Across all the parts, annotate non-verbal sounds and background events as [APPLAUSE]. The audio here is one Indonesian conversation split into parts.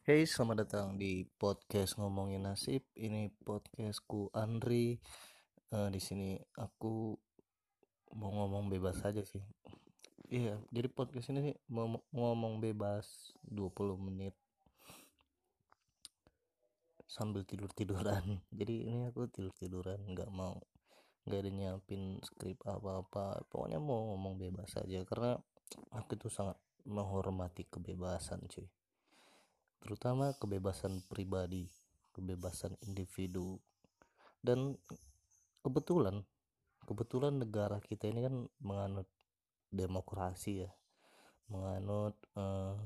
Hey, selamat datang di podcast ngomongin nasib. Ini podcastku Andri. Eh, di sini aku mau ngomong bebas aja sih. Iya, jadi podcast ini sih mau ngomong bebas 20 menit sambil tidur tiduran. [LAUGHS] Jadi ini aku tidur tiduran, nggak mau nggak ada nyiapin skrip apa apa. Pokoknya mau ngomong bebas aja karena aku tuh sangat menghormati kebebasan cuy terutama kebebasan pribadi, kebebasan individu. Dan kebetulan kebetulan negara kita ini kan menganut demokrasi ya. Menganut uh,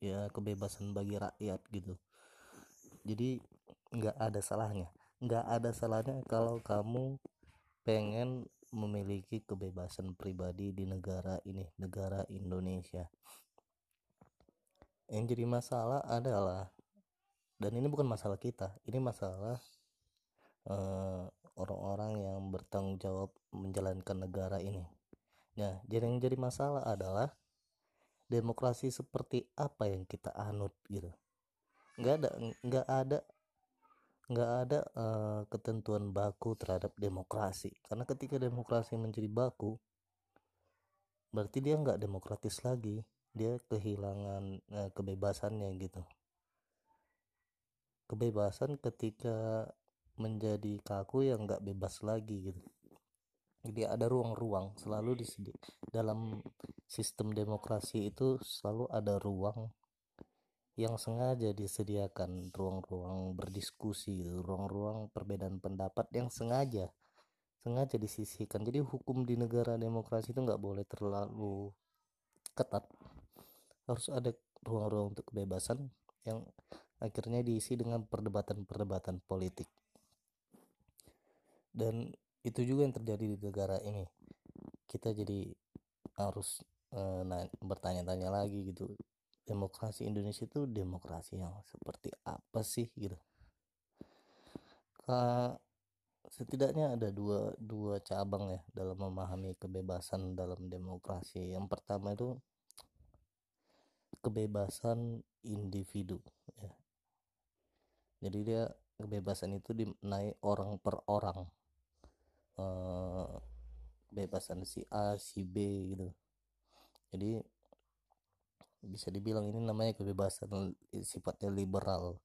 ya kebebasan bagi rakyat gitu. Jadi nggak ada salahnya. Nggak ada salahnya kalau kamu pengen memiliki kebebasan pribadi di negara ini, negara Indonesia yang jadi masalah adalah dan ini bukan masalah kita ini masalah eh, orang-orang yang bertanggung jawab menjalankan negara ini. Nah jadi yang jadi masalah adalah demokrasi seperti apa yang kita anut gitu. Nggak ada nggak ada nggak ada uh, ketentuan baku terhadap demokrasi. Karena ketika demokrasi menjadi baku berarti dia nggak demokratis lagi dia kehilangan eh, kebebasannya gitu. Kebebasan ketika menjadi kaku yang nggak bebas lagi gitu. Jadi ada ruang-ruang selalu di dalam sistem demokrasi itu selalu ada ruang yang sengaja disediakan ruang-ruang berdiskusi ruang-ruang perbedaan pendapat yang sengaja sengaja disisihkan. Jadi hukum di negara demokrasi itu nggak boleh terlalu ketat harus ada ruang-ruang untuk kebebasan yang akhirnya diisi dengan perdebatan-perdebatan politik. Dan itu juga yang terjadi di negara ini. Kita jadi harus uh, bertanya-tanya lagi gitu demokrasi Indonesia itu demokrasi yang seperti apa sih? Gitu. Ka, setidaknya ada dua dua cabang ya dalam memahami kebebasan dalam demokrasi. Yang pertama itu kebebasan individu ya. Jadi dia kebebasan itu dinaik orang per orang. Eh, kebebasan si A si B gitu. Jadi bisa dibilang ini namanya kebebasan sifatnya liberal.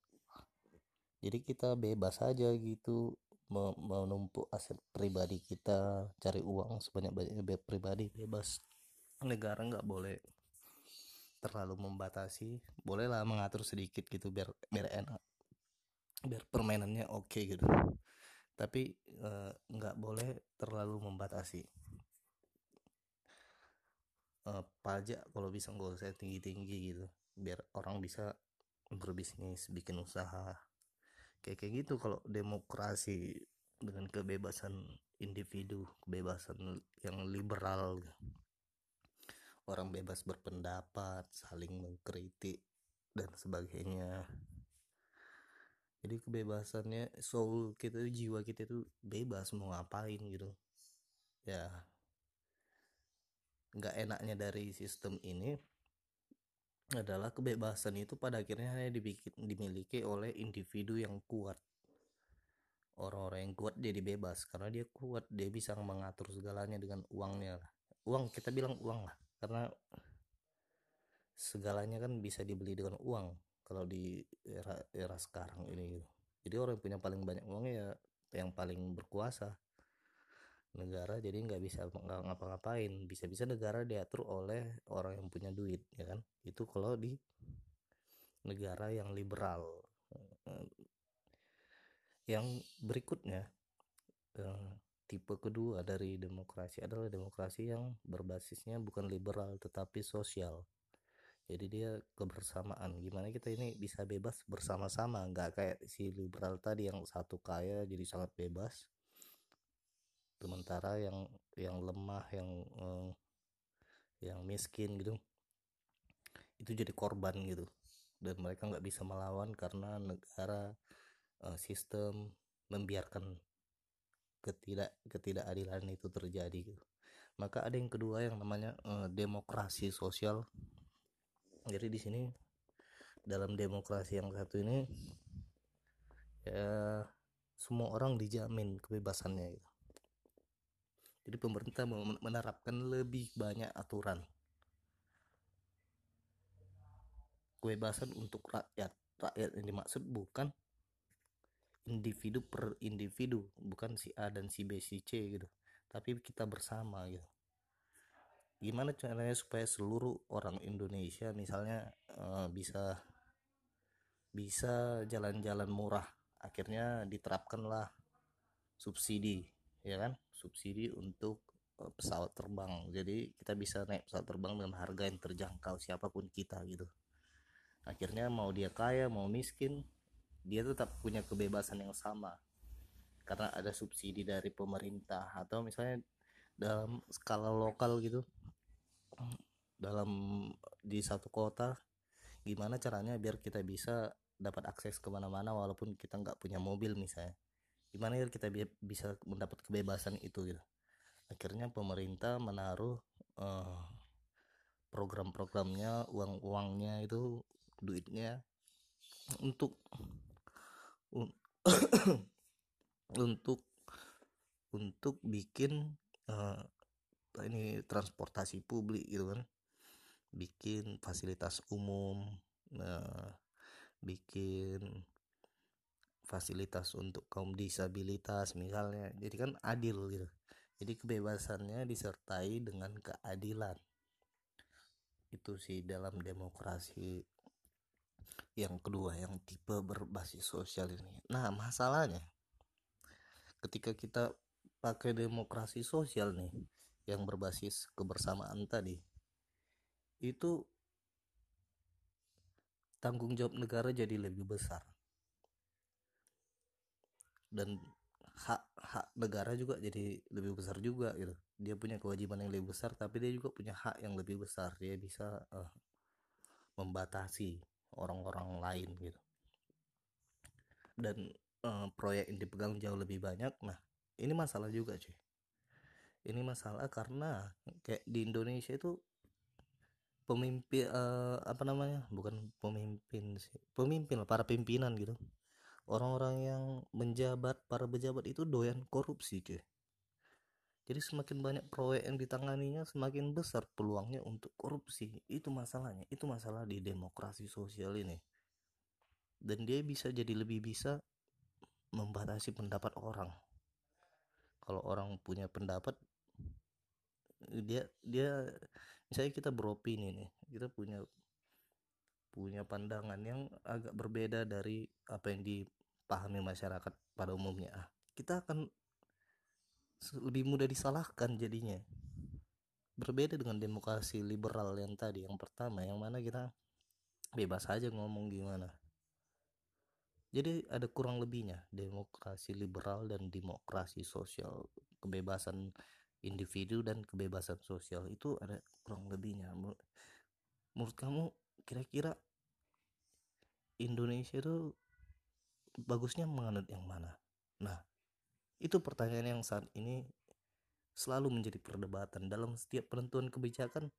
Jadi kita bebas aja gitu menumpuk aset pribadi kita cari uang sebanyak-banyaknya pribadi bebas. Negara nggak boleh terlalu membatasi bolehlah mengatur sedikit gitu biar biar enak biar permainannya oke okay gitu. Tapi eh, nggak uh, boleh terlalu membatasi. Uh, pajak kalau bisa nggak usah tinggi tinggi gitu biar orang bisa berbisnis bikin usaha. Kayak kayak gitu kalau demokrasi dengan kebebasan individu kebebasan yang liberal orang bebas berpendapat saling mengkritik dan sebagainya. Jadi kebebasannya soul kita jiwa kita itu bebas mau ngapain gitu. Ya nggak enaknya dari sistem ini adalah kebebasan itu pada akhirnya hanya dimiliki oleh individu yang kuat. Orang-orang yang kuat jadi bebas karena dia kuat dia bisa mengatur segalanya dengan uangnya uang kita bilang uang lah karena segalanya kan bisa dibeli dengan uang kalau di era era sekarang ini gitu. jadi orang yang punya paling banyak uang ya yang paling berkuasa. Negara jadi nggak bisa nggak ngapa-ngapain. Bisa-bisa negara diatur oleh orang yang punya duit ya kan? Itu kalau di negara yang liberal. Yang berikutnya eh, tipe kedua dari demokrasi adalah demokrasi yang berbasisnya bukan liberal tetapi sosial. Jadi dia kebersamaan. Gimana kita ini bisa bebas bersama-sama? Nggak kayak si liberal tadi yang satu kaya jadi sangat bebas. Sementara yang yang lemah yang eh, yang miskin gitu itu jadi korban gitu. Dan mereka nggak bisa melawan karena negara eh, sistem membiarkan ketidak ketidakadilan itu terjadi gitu. Maka ada yang kedua yang namanya uh, demokrasi sosial. Jadi di sini dalam demokrasi yang satu ini ya semua orang dijamin kebebasannya gitu. Jadi pemerintah menerapkan lebih banyak aturan kebebasan untuk rakyat. Rakyat yang dimaksud bukan individu per individu, bukan si A dan si B si C gitu. Tapi kita bersama gitu. Gimana caranya supaya seluruh orang Indonesia misalnya uh, bisa bisa jalan-jalan murah akhirnya diterapkanlah subsidi ya kan subsidi untuk uh, pesawat terbang jadi kita bisa naik pesawat terbang dengan harga yang terjangkau siapa pun kita gitu akhirnya mau dia kaya mau miskin dia tetap punya kebebasan yang sama. Karena ada subsidi dari pemerintah atau misalnya dalam skala lokal gitu dalam di satu kota gimana caranya biar kita bisa dapat akses ke mana-mana walaupun kita nggak punya mobil misalnya. Gimana ya kita bisa mendapat kebebasan itu gitu. Akhirnya pemerintah menaruh uh, program-programnya uang-uangnya itu duitnya untuk [COUGHS] untuk untuk bikin uh, ini transportasi publik gitu kan. Bikin fasilitas umum uh, bikin fasilitas untuk kaum disabilitas misalnya. Jadi kan adil gitu. Jadi kebebasannya disertai dengan keadilan. Itu sih dalam demokrasi yang kedua yang tipe berbasis sosial ini. Nah masalahnya ketika kita pakai demokrasi sosial nih yang berbasis kebersamaan tadi itu tanggung jawab negara jadi lebih besar. Dan hak hak negara juga jadi lebih besar juga gitu. Dia punya kewajiban yang lebih besar tapi dia juga punya hak yang lebih besar. Dia bisa uh, membatasi orang-orang lain gitu. Dan uh, proyek yang dipegang jauh lebih banyak nah ini masalah juga cuy. Ini masalah karena kayak di Indonesia itu pemimpin uh, apa namanya bukan pemimpin sih pemimpin para pimpinan gitu. Orang-orang yang menjabat para pejabat itu doyan korupsi cuy jadi semakin banyak proyek yang ditanganinya semakin besar peluangnya untuk korupsi. Itu masalahnya itu masalah di demokrasi sosial ini. Dan dia bisa jadi lebih bisa membatasi pendapat orang. Kalau orang punya pendapat dia dia misalnya kita beropini nih kita punya punya pandangan yang agak berbeda dari apa yang dipahami masyarakat pada umumnya. Ah, kita akan lebih mudah disalahkan jadinya. Berbeda dengan demokrasi liberal yang tadi yang pertama yang mana kita bebas aja ngomong gimana. Jadi ada kurang lebihnya demokrasi liberal dan demokrasi sosial. Kebebasan individu dan kebebasan sosial itu ada kurang lebihnya. Menurut kamu kira-kira Indonesia itu bagusnya menganut yang mana? Nah itu pertanyaan yang saat ini selalu menjadi perdebatan dalam setiap penentuan kebijakan.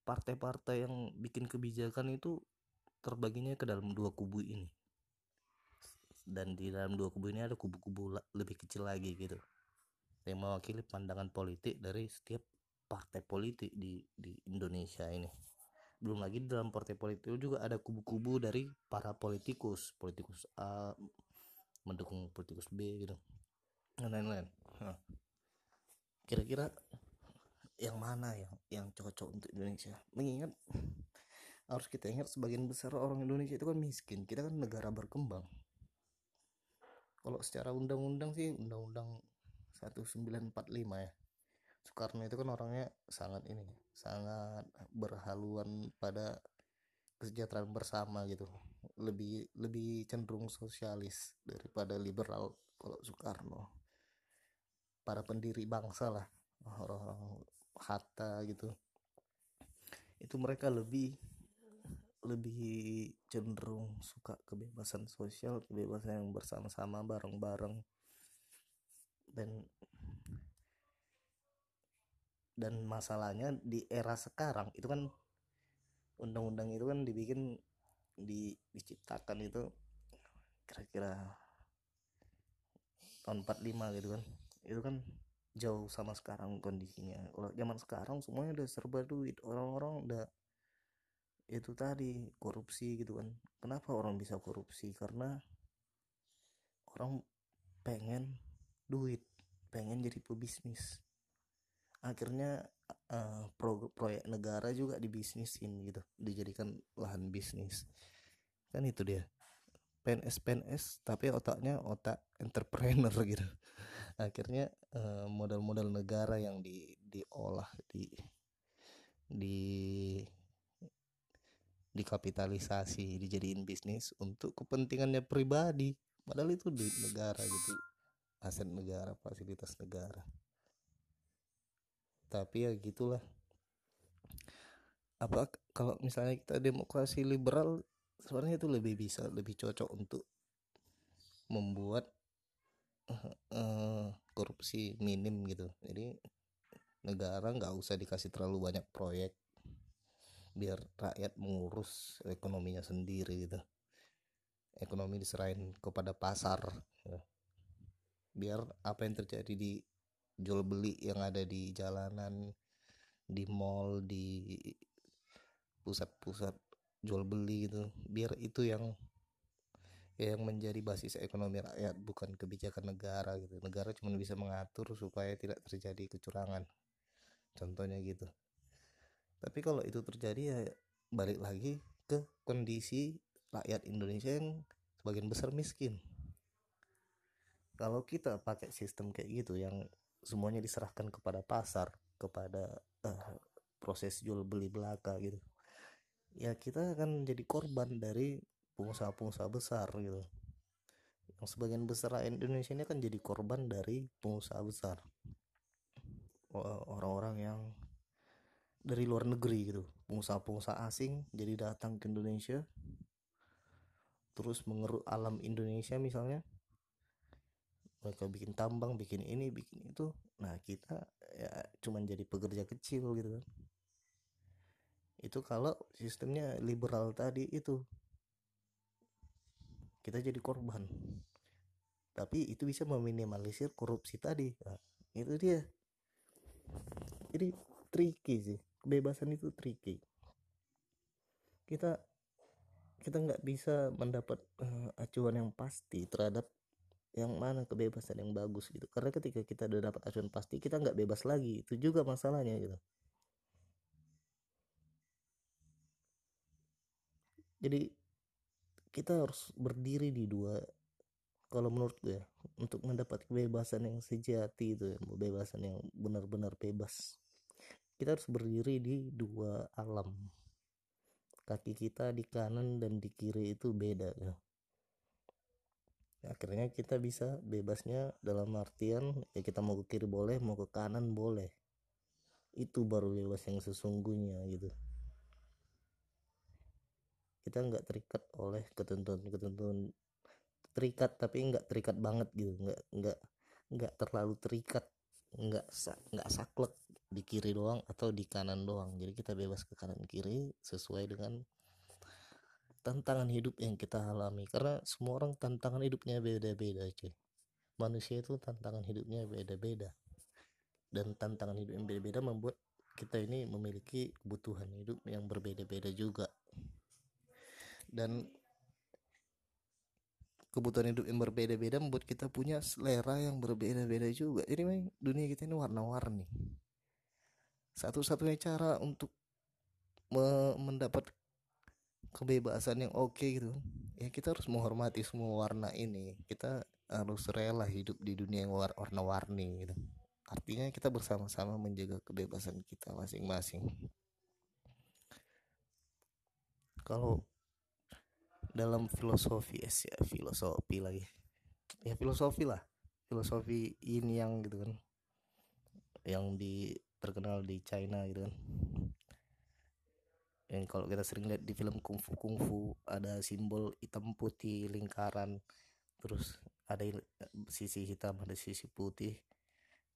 Partai-partai yang bikin kebijakan itu terbaginya ke dalam dua kubu ini. Dan di dalam dua kubu ini ada kubu-kubu lebih kecil lagi gitu. Yang mewakili pandangan politik dari setiap partai politik di di Indonesia ini. Belum lagi dalam partai politik juga ada kubu-kubu dari para politikus. Politikus A mendukung politikus B gitu dan lain-lain. Nah, kira-kira yang mana yang yang cocok untuk Indonesia? Mengingat harus kita ingat sebagian besar orang Indonesia itu kan miskin. Kita kan negara berkembang. Kalau secara undang-undang sih undang-undang 1945 ya. Soekarno itu kan orangnya sangat ini sangat berhaluan pada kesejahteraan bersama gitu. Lebih lebih cenderung sosialis daripada liberal kalau Soekarno para pendiri bangsa lah orang-orang Hatta gitu. Itu mereka lebih lebih cenderung suka kebebasan sosial kebebasan yang bersama-sama bareng-bareng. Dan dan masalahnya di era sekarang itu kan undang-undang itu kan dibikin di, diciptakan itu kira-kira tahun 45 gitu kan itu kan jauh sama sekarang kondisinya. Kalau zaman sekarang semuanya udah serba duit. Orang-orang udah itu tadi korupsi gitu kan. Kenapa orang bisa korupsi? Karena orang pengen duit pengen jadi pebisnis. Akhirnya uh, pro proyek negara juga dibisnisin gitu. Dijadikan lahan bisnis. Kan itu dia. PNS PNS tapi otaknya otak entrepreneur [LAUGHS] gitu akhirnya uh, modal-modal negara yang di diolah di di dikapitalisasi dijadiin bisnis untuk kepentingannya pribadi. Padahal itu duit negara gitu aset negara fasilitas negara. Tapi ya gitulah. Apa kalau misalnya kita demokrasi liberal sebenarnya itu lebih bisa lebih cocok untuk membuat korupsi minim gitu. Jadi negara nggak usah dikasih terlalu banyak proyek biar rakyat mengurus ekonominya sendiri gitu. Ekonomi diserahin kepada pasar. Biar apa yang terjadi di jual beli yang ada di jalanan di mall di pusat-pusat jual beli gitu biar itu yang yang menjadi basis ekonomi rakyat bukan kebijakan negara gitu. Negara cuma bisa mengatur supaya tidak terjadi kecurangan. Contohnya gitu. Tapi kalau itu terjadi ya balik lagi ke kondisi rakyat Indonesia yang sebagian besar miskin. Kalau kita pakai sistem kayak gitu yang semuanya diserahkan kepada pasar kepada uh, proses jual beli belaka gitu ya kita akan jadi korban dari pengusaha-pengusaha besar gitu. Yang sebagian besar Indonesia ini kan jadi korban dari pengusaha besar. Orang-orang yang dari luar negeri gitu. Pengusaha-pengusaha asing jadi datang ke Indonesia terus mengeruk alam Indonesia misalnya. Mereka bikin tambang bikin ini bikin itu. Nah kita ya cuman jadi pekerja kecil gitu kan. Itu kalau sistemnya liberal tadi itu kita jadi korban. Tapi itu bisa meminimalisir korupsi tadi nah, itu dia. Jadi tricky sih. Kebebasan itu tricky. Kita kita nggak bisa mendapat uh, acuan yang pasti terhadap yang mana kebebasan yang bagus gitu. Karena ketika kita udah dapat acuan pasti kita nggak bebas lagi. Itu juga masalahnya gitu. Jadi kita harus berdiri di dua kalau menurut gue ya, untuk mendapat kebebasan yang sejati itu ya, kebebasan yang benar-benar bebas. Kita harus berdiri di dua alam. Kaki kita di kanan dan di kiri itu beda ya. Akhirnya kita bisa bebasnya dalam artian ya kita mau ke kiri boleh mau ke kanan boleh. Itu baru bebas yang sesungguhnya gitu kita nggak terikat oleh ketentuan-ketentuan terikat tapi nggak terikat banget gitu. Nggak nggak nggak terlalu terikat. Nggak nggak saklek di kiri doang atau di kanan doang. Jadi kita bebas ke kanan kiri sesuai dengan tantangan hidup yang kita alami. Karena semua orang tantangan hidupnya beda-beda cuy. Manusia itu tantangan hidupnya beda-beda. Dan tantangan hidup yang beda-beda membuat kita ini memiliki kebutuhan hidup yang berbeda-beda juga dan kebutuhan hidup yang berbeda-beda membuat kita punya selera yang berbeda-beda juga. Jadi memang dunia kita ini warna-warni. Satu-satunya cara untuk mendapat kebebasan yang oke okay gitu ya kita harus menghormati semua warna ini. Kita harus rela hidup di dunia yang warna-warni gitu. Artinya kita bersama-sama menjaga kebebasan kita masing-masing. Kalau dalam filosofi ya filosofi lagi. Ya filosofi lah. Filosofi ini yang gitu kan. Yang di terkenal di China gitu kan. Yang kalau kita sering lihat di film kungfu kungfu ada simbol hitam putih lingkaran. Terus ada sisi hitam ada sisi putih.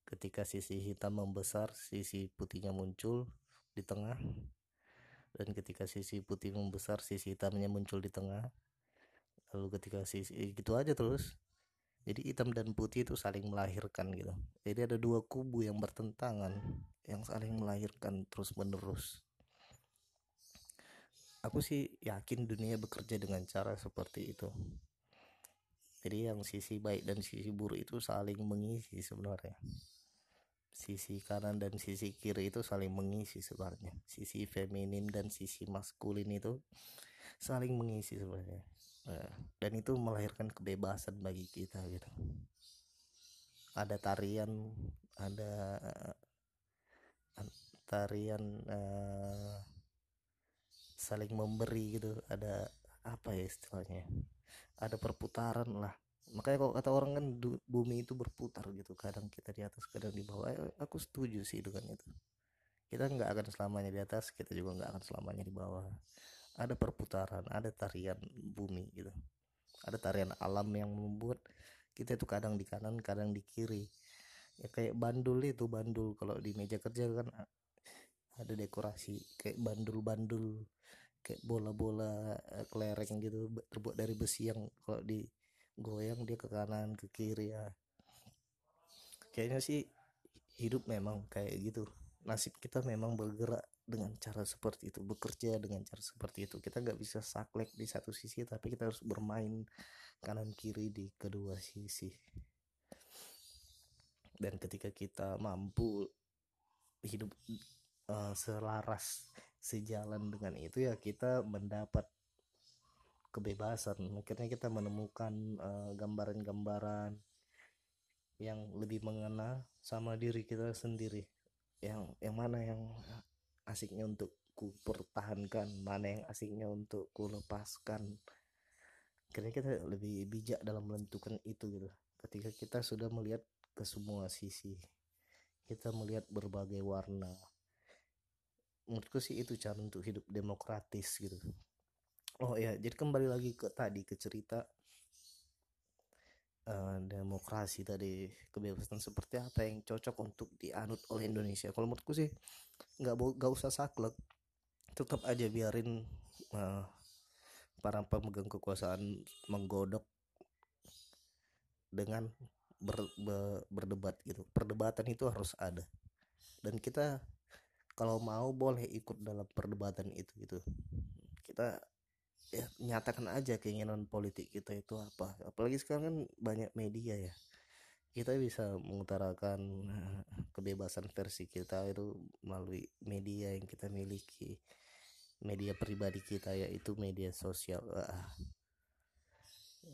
Ketika sisi hitam membesar sisi putihnya muncul di tengah dan ketika sisi putih membesar sisi hitamnya muncul di tengah. Lalu ketika sisi gitu aja terus. Jadi hitam dan putih itu saling melahirkan gitu. Jadi ada dua kubu yang bertentangan yang saling melahirkan terus menerus aku sih yakin dunia bekerja dengan cara seperti itu. Jadi yang sisi baik dan sisi buruk itu saling mengisi sebenarnya sisi kanan dan sisi kiri itu saling mengisi sebenarnya. Sisi feminin dan sisi maskulin itu saling mengisi sebenarnya. Nah, dan itu melahirkan kebebasan bagi kita gitu. Ada tarian ada tarian uh, saling memberi gitu. Ada apa ya istilahnya? Ada perputaran lah makanya kalau kata orang kan bumi itu berputar gitu kadang kita di atas kadang di bawah. Eh, aku setuju sih dengan itu. Kita nggak akan selamanya di atas kita juga nggak akan selamanya di bawah. Ada perputaran ada tarian bumi gitu. Ada tarian alam yang membuat kita itu kadang di kanan kadang di kiri. Ya kayak bandul itu bandul. Kalau di meja kerja kan ada dekorasi kayak bandul-bandul kayak bola-bola eh, kelereng gitu terbuat dari besi yang kalau di goyang dia ke kanan ke kiri ya. Kayaknya sih hidup memang kayak gitu. Nasib kita memang bergerak dengan cara seperti itu bekerja dengan cara seperti itu. Kita nggak bisa saklek di satu sisi tapi kita harus bermain kanan kiri di kedua sisi. Dan ketika kita mampu hidup uh, selaras sejalan dengan itu ya kita mendapat kebebasan. Akhirnya kita menemukan eh, gambaran-gambaran uh, yang lebih mengena sama diri kita sendiri. Yang yang mana yang asiknya untuk ku pertahankan mana yang asiknya untuk ku lepaskan. Akhirnya kita lebih bijak dalam menentukan itu gitu. Ketika kita sudah melihat ke semua sisi kita melihat berbagai warna. Menurutku sih itu cara untuk hidup demokratis gitu oh ya jadi kembali lagi ke tadi ke cerita uh, demokrasi tadi. Kebebasan seperti apa yang cocok untuk dianut oleh Indonesia? Kalau menurutku sih nggak nggak usah saklek. Tetap aja biarin uh, para pemegang kekuasaan menggodok dengan ber, ber, berdebat gitu. Perdebatan itu harus ada. Dan kita kalau mau boleh ikut dalam perdebatan itu gitu. Kita ya nyatakan aja keinginan politik kita itu apa. Apalagi sekarang kan banyak media ya. Kita bisa mengutarakan eh, kebebasan versi kita itu melalui media yang kita miliki. Media pribadi kita yaitu media sosial.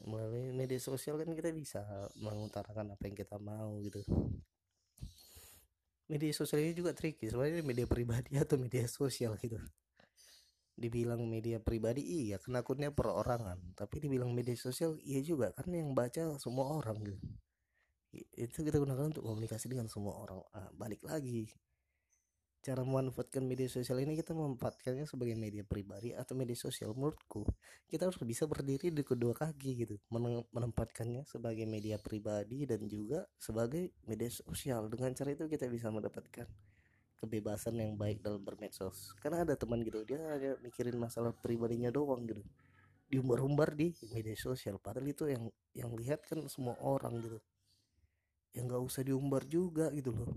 Melalui media sosial kan kita bisa mengutarakan apa yang kita mau gitu. Media sosial ini juga tricky sebenarnya media pribadi atau media sosial gitu dibilang media pribadi iya karena perorangan tapi dibilang media sosial iya juga karena yang baca semua orang gitu. Itu kita gunakan untuk komunikasi dengan semua orang. Ah, balik lagi. Cara memanfaatkan media sosial ini kita memanfaatkannya sebagai media pribadi atau media sosial. Menurutku kita harus bisa berdiri di kedua kaki gitu. Menempatkannya sebagai media pribadi dan juga sebagai media sosial. Dengan cara itu kita bisa mendapatkan kebebasan yang baik dalam bermedsos. Karena ada teman gitu dia hanya mikirin masalah pribadinya doang gitu. Diumbar-umbar di media sosial padahal itu yang yang lihat kan semua orang gitu. Yang nggak usah diumbar juga gitu loh.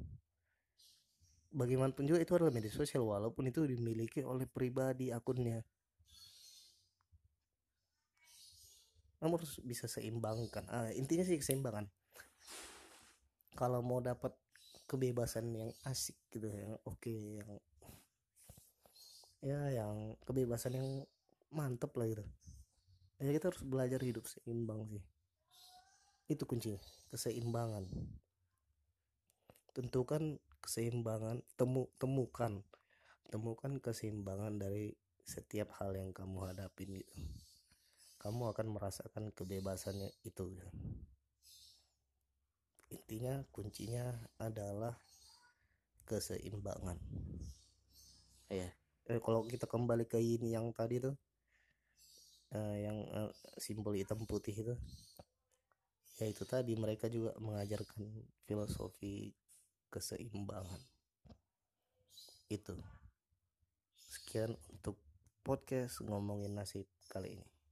Bagaimanapun juga itu adalah media sosial walaupun itu dimiliki oleh pribadi akunnya. Namun harus bisa seimbangkan. Ah, intinya sih keseimbangan. Kalau mau dapat kebebasan yang asik gitu yang oke okay, yang ya yang kebebasan yang mantep lah gitu. Ya kita harus belajar hidup seimbang sih. Itu kuncinya keseimbangan. Tentukan keseimbangan temu temukan temukan keseimbangan dari setiap hal yang kamu hadapin gitu. Kamu akan merasakan kebebasannya itu gitu intinya kuncinya adalah keseimbangan. Ya eh, kalau kita kembali ke ini yang tadi tuh eh, yang eh, simbol hitam putih itu ya itu tadi mereka juga mengajarkan filosofi keseimbangan. Itu. Sekian untuk podcast ngomongin nasib kali ini